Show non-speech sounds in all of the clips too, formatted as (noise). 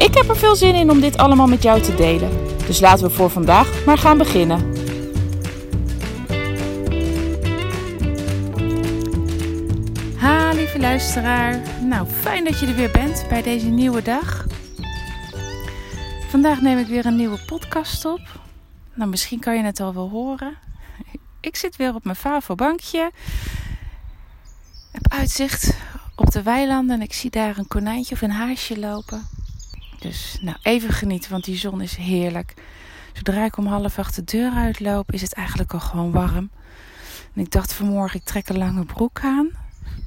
Ik heb er veel zin in om dit allemaal met jou te delen. Dus laten we voor vandaag maar gaan beginnen. Ha, lieve luisteraar. Nou, fijn dat je er weer bent bij deze nieuwe dag. Vandaag neem ik weer een nieuwe podcast op. Nou, misschien kan je het al wel horen. (laughs) Ik zit weer op mijn Favo-bankje. Heb uitzicht op de weilanden en ik zie daar een konijntje of een haasje lopen. Dus nou, even genieten, want die zon is heerlijk. Zodra ik om half acht de deur uitloop, is het eigenlijk al gewoon warm. En ik dacht vanmorgen, ik trek een lange broek aan.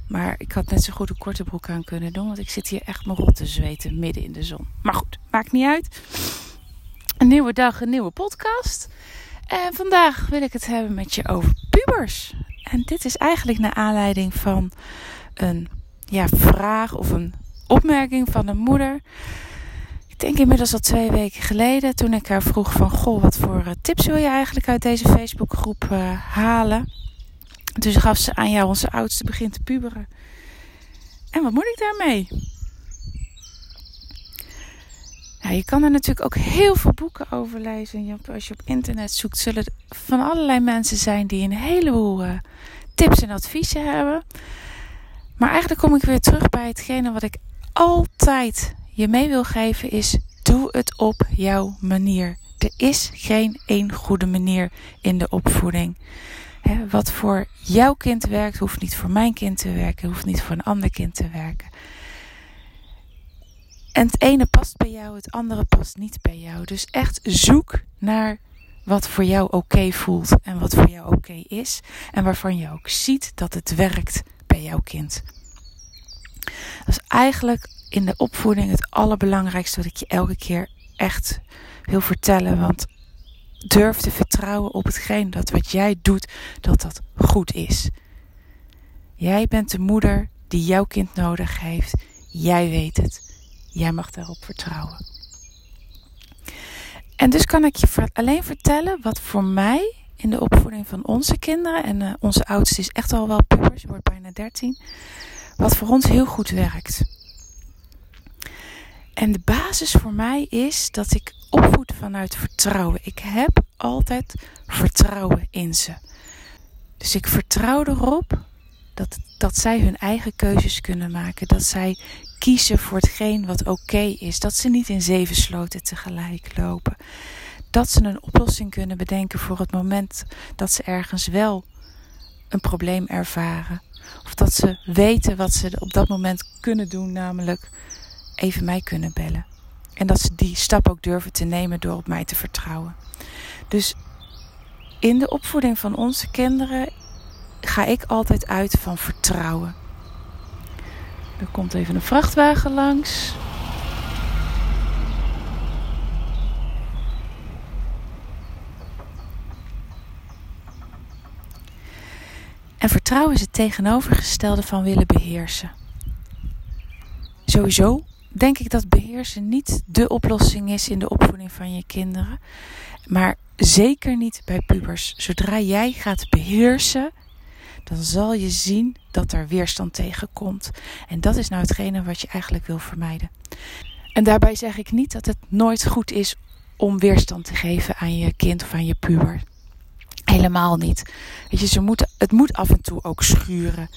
Maar ik had net zo goed een korte broek aan kunnen doen, want ik zit hier echt mijn rot te zweten midden in de zon. Maar goed, maakt niet uit. Een nieuwe dag, een nieuwe podcast. En vandaag wil ik het hebben met je over pubers. En dit is eigenlijk naar aanleiding van een ja, vraag of een opmerking van een moeder. Ik denk inmiddels al twee weken geleden, toen ik haar vroeg van... Goh, wat voor eh, tips wil je eigenlijk uit deze Facebookgroep uh, halen? Dus gaf ze aan jou, onze oudste begint te puberen. En wat moet ik daarmee? Nou, je kan er natuurlijk ook heel veel boeken over lezen. Als je op internet zoekt, zullen er van allerlei mensen zijn die een heleboel uh, tips en adviezen hebben. Maar eigenlijk kom ik weer terug bij hetgene wat ik altijd je mee wil geven is doe het op jouw manier. Er is geen één goede manier in de opvoeding. wat voor jouw kind werkt, hoeft niet voor mijn kind te werken, hoeft niet voor een ander kind te werken. En het ene past bij jou, het andere past niet bij jou. Dus echt zoek naar wat voor jou oké voelt en wat voor jou oké is. En waarvan je ook ziet dat het werkt bij jouw kind. Dat is eigenlijk in de opvoeding het allerbelangrijkste wat ik je elke keer echt wil vertellen. Want durf te vertrouwen op hetgeen dat wat jij doet, dat dat goed is. Jij bent de moeder die jouw kind nodig heeft. Jij weet het. Jij mag daarop vertrouwen. En dus kan ik je alleen vertellen wat voor mij in de opvoeding van onze kinderen, en uh, onze oudste is echt al wel puber, ze wordt bijna 13, wat voor ons heel goed werkt. En de basis voor mij is dat ik opvoed vanuit vertrouwen. Ik heb altijd vertrouwen in ze. Dus ik vertrouw erop dat, dat zij hun eigen keuzes kunnen maken. Dat zij kiezen voor hetgeen wat oké is. Dat ze niet in zeven sloten tegelijk lopen. Dat ze een oplossing kunnen bedenken voor het moment dat ze ergens wel een probleem ervaren. Of dat ze weten wat ze op dat moment kunnen doen, namelijk even mij kunnen bellen. En dat ze die stap ook durven te nemen door op mij te vertrouwen. Dus in de opvoeding van onze kinderen ga ik altijd uit van vertrouwen. Er komt even een vrachtwagen langs. En vertrouwen is het tegenovergestelde van willen beheersen. Sowieso denk ik dat beheersen niet de oplossing is in de opvoeding van je kinderen. Maar zeker niet bij pubers. Zodra jij gaat beheersen, dan zal je zien dat er weerstand tegenkomt. En dat is nou hetgene wat je eigenlijk wil vermijden. En daarbij zeg ik niet dat het nooit goed is om weerstand te geven aan je kind of aan je puber. Helemaal niet. Weet je, ze moeten, het moet af en toe ook schuren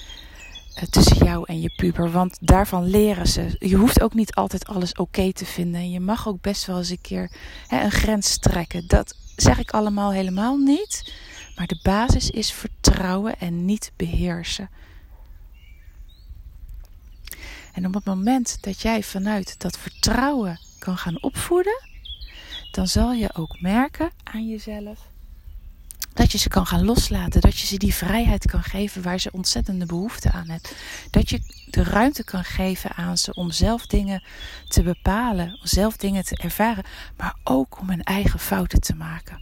eh, tussen jou en je puber. Want daarvan leren ze. Je hoeft ook niet altijd alles oké te vinden. En je mag ook best wel eens een keer hè, een grens trekken. Dat zeg ik allemaal helemaal niet. Maar de basis is vertrouwen en niet beheersen. En op het moment dat jij vanuit dat vertrouwen kan gaan opvoeden, dan zal je ook merken aan jezelf Dat je ze kan gaan loslaten. Dat je ze die vrijheid kan geven waar ze ontzettende behoefte aan hebt. Dat je de ruimte kan geven aan ze om zelf dingen te bepalen. Zelf dingen te ervaren. Maar ook om hun eigen fouten te maken.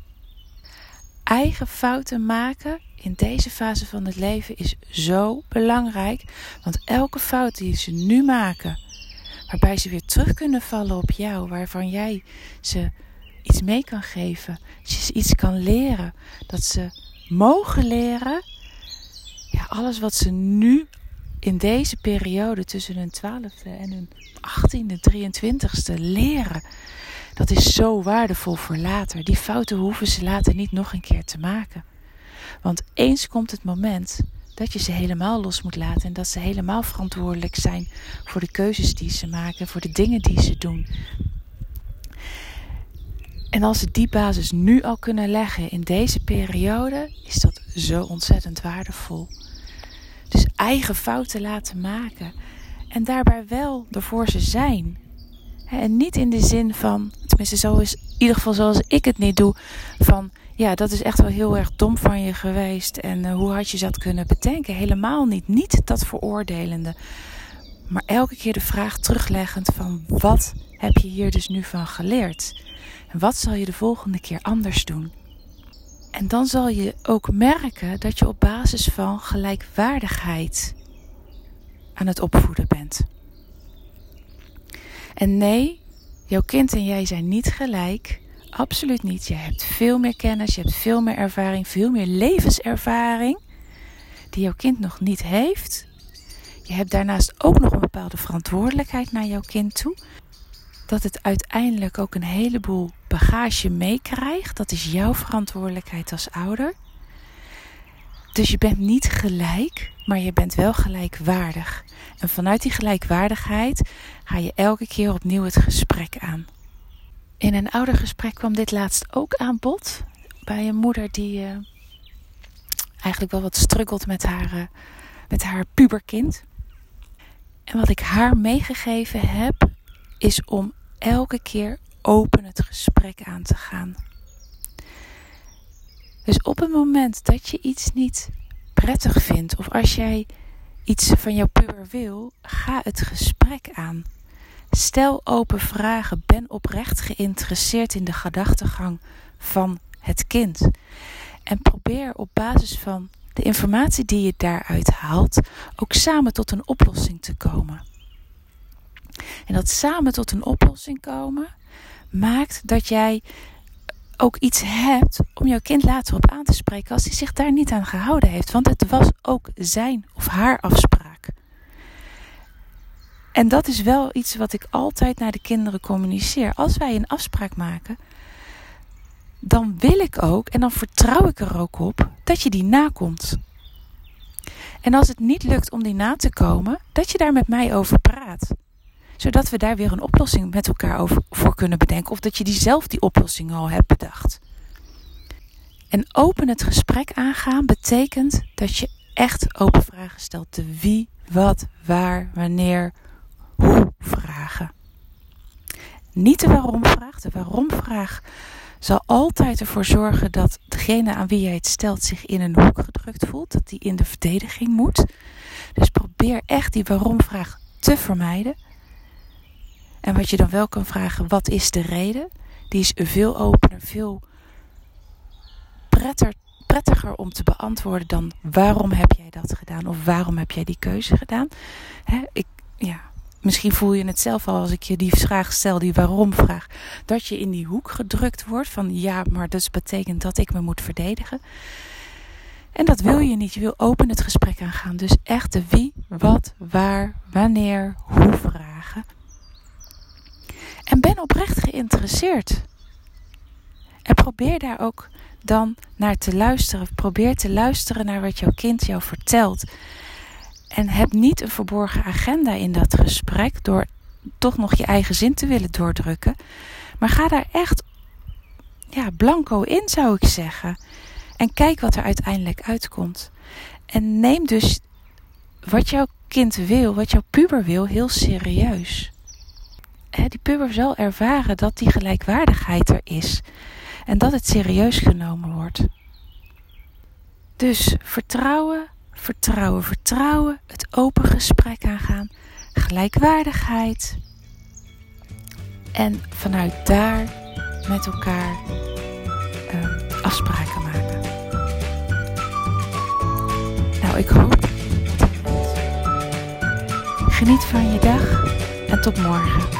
Eigen fouten maken in deze fase van het leven is zo belangrijk. Want elke fout die ze nu maken. Waarbij ze weer terug kunnen vallen op jou. Waarvan jij ze iets mee kan geven. Dat je ze iets kan leren. Dat ze mogen leren. Ja, alles wat ze nu in deze periode tussen hun 12e en hun 18e, 23e leren. Dat is zo waardevol voor later. Die fouten hoeven ze later niet nog een keer te maken. Want eens komt het moment dat je ze helemaal los moet laten en dat ze helemaal verantwoordelijk zijn voor de keuzes die ze maken, voor de dingen die ze doen. En als ze die basis nu al kunnen leggen in deze periode, is dat zo ontzettend waardevol. Dus eigen fouten laten maken en daarbij wel ervoor ze zijn. En niet in de zin van, tenminste zo is in ieder geval zoals ik het niet doe, van ja, dat is echt wel heel erg dom van je geweest en uh, hoe had je dat kunnen bedenken? Helemaal niet, niet dat veroordelende. Maar elke keer de vraag terugleggend van wat heb je hier dus nu van geleerd? En wat zal je de volgende keer anders doen? En dan zal je ook merken dat je op basis van gelijkwaardigheid aan het opvoeden bent. En nee, jouw kind en jij zijn niet gelijk. Absoluut niet. Je hebt veel meer kennis, je hebt veel meer ervaring, veel meer levenservaring die jouw kind nog niet heeft. Je hebt daarnaast ook nog een bepaalde verantwoordelijkheid naar jouw kind toe. Dat het uiteindelijk ook een heleboel bagage meekrijgt. Dat is jouw verantwoordelijkheid als ouder. Dus je bent niet gelijk, maar je bent wel gelijkwaardig. En vanuit die gelijkwaardigheid ga je elke keer opnieuw het gesprek aan. In een ouder gesprek kwam dit laatst ook aan bod. Bij een moeder die uh, eigenlijk wel wat struggelt met haar, uh, met haar puberkind. En wat ik haar meegegeven heb, is om elke keer open het gesprek aan te gaan. Dus op het moment dat je iets niet prettig vindt, of als jij iets van jouw puber wil, ga het gesprek aan. Stel open vragen. Ben oprecht geïnteresseerd in de gedachtegang van het kind. En probeer op basis van de informatie die je daaruit haalt ook samen tot een oplossing te komen. En dat samen tot een oplossing komen maakt dat jij ook iets hebt om jouw kind later op aan te spreken als hij zich daar niet aan gehouden heeft. Want het was ook zijn of haar afspraak. En dat is wel iets wat ik altijd naar de kinderen communiceer. Als wij een afspraak maken, dan wil ik ook en dan vertrouw ik er ook op dat je die nakomt. En als het niet lukt om die na te komen, dat je daar met mij over praat. Zodat we daar weer een oplossing met elkaar over, voor kunnen bedenken. Of dat je die zelf die oplossing al hebt bedacht. En open het gesprek aangaan betekent dat je echt open vragen stelt. De wie, wat, waar, wanneer, hoe vragen. Niet de waarom vraag. De waarom vraag zal altijd ervoor zorgen dat degene aan wie jij het stelt zich in een hoek gedrukt voelt. Dat die in de verdediging moet. Dus probeer echt die waarom vraag te vermijden. En wat je dan wel kan vragen, wat is de reden? Die is veel opener, veel prettiger, prettiger om te beantwoorden dan waarom heb jij dat gedaan of waarom heb jij die keuze gedaan. ik, ja, Misschien voel je het zelf al als ik je die vraag stel, die waarom vraag. Dat je in die hoek gedrukt wordt van ja, maar dat betekent dat ik me moet verdedigen. En dat wil je niet. Je wil open het gesprek aangaan. Dus echt de wie, wat, waar, wanneer, hoe vragen. En ben oprecht geïnteresseerd. En probeer daar ook dan naar te luisteren. Probeer te luisteren naar wat jouw kind jou vertelt. En heb niet een verborgen agenda in dat gesprek door toch nog je eigen zin te willen doordrukken. Maar ga daar echt ja, blanco in, zou ik zeggen. En kijk wat er uiteindelijk uitkomt. En neem dus wat jouw kind wil, wat jouw puber wil, heel serieus. Die puber zal ervaren dat die gelijkwaardigheid er is. En dat het serieus genomen wordt. Dus vertrouwen, vertrouwen, vertrouwen, het open gesprek aangaan, gelijkwaardigheid. En vanuit daar met elkaar uh, afspraken maken. Nou, ik hoop Geniet van je dag en tot morgen.